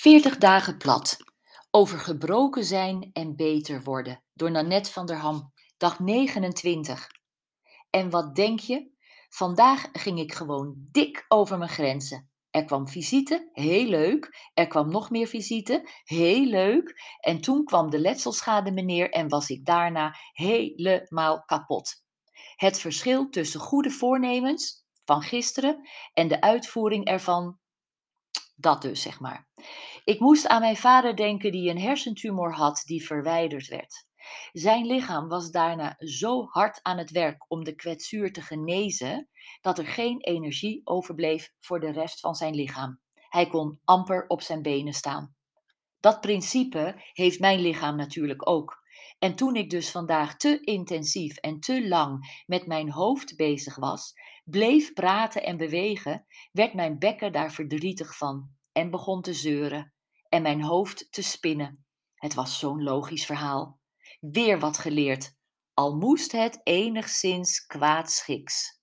40 dagen plat. Over gebroken zijn en beter worden. Door Nanette van der Ham. Dag 29. En wat denk je? Vandaag ging ik gewoon dik over mijn grenzen. Er kwam visite, heel leuk. Er kwam nog meer visite, heel leuk. En toen kwam de letselschade meneer en was ik daarna helemaal kapot. Het verschil tussen goede voornemens van gisteren en de uitvoering ervan, dat dus zeg maar. Ik moest aan mijn vader denken die een hersentumor had die verwijderd werd. Zijn lichaam was daarna zo hard aan het werk om de kwetsuur te genezen dat er geen energie overbleef voor de rest van zijn lichaam. Hij kon amper op zijn benen staan. Dat principe heeft mijn lichaam natuurlijk ook. En toen ik dus vandaag te intensief en te lang met mijn hoofd bezig was, bleef praten en bewegen, werd mijn bekken daar verdrietig van en begon te zeuren en mijn hoofd te spinnen. Het was zo'n logisch verhaal. Weer wat geleerd, al moest het enigszins kwaadschiks.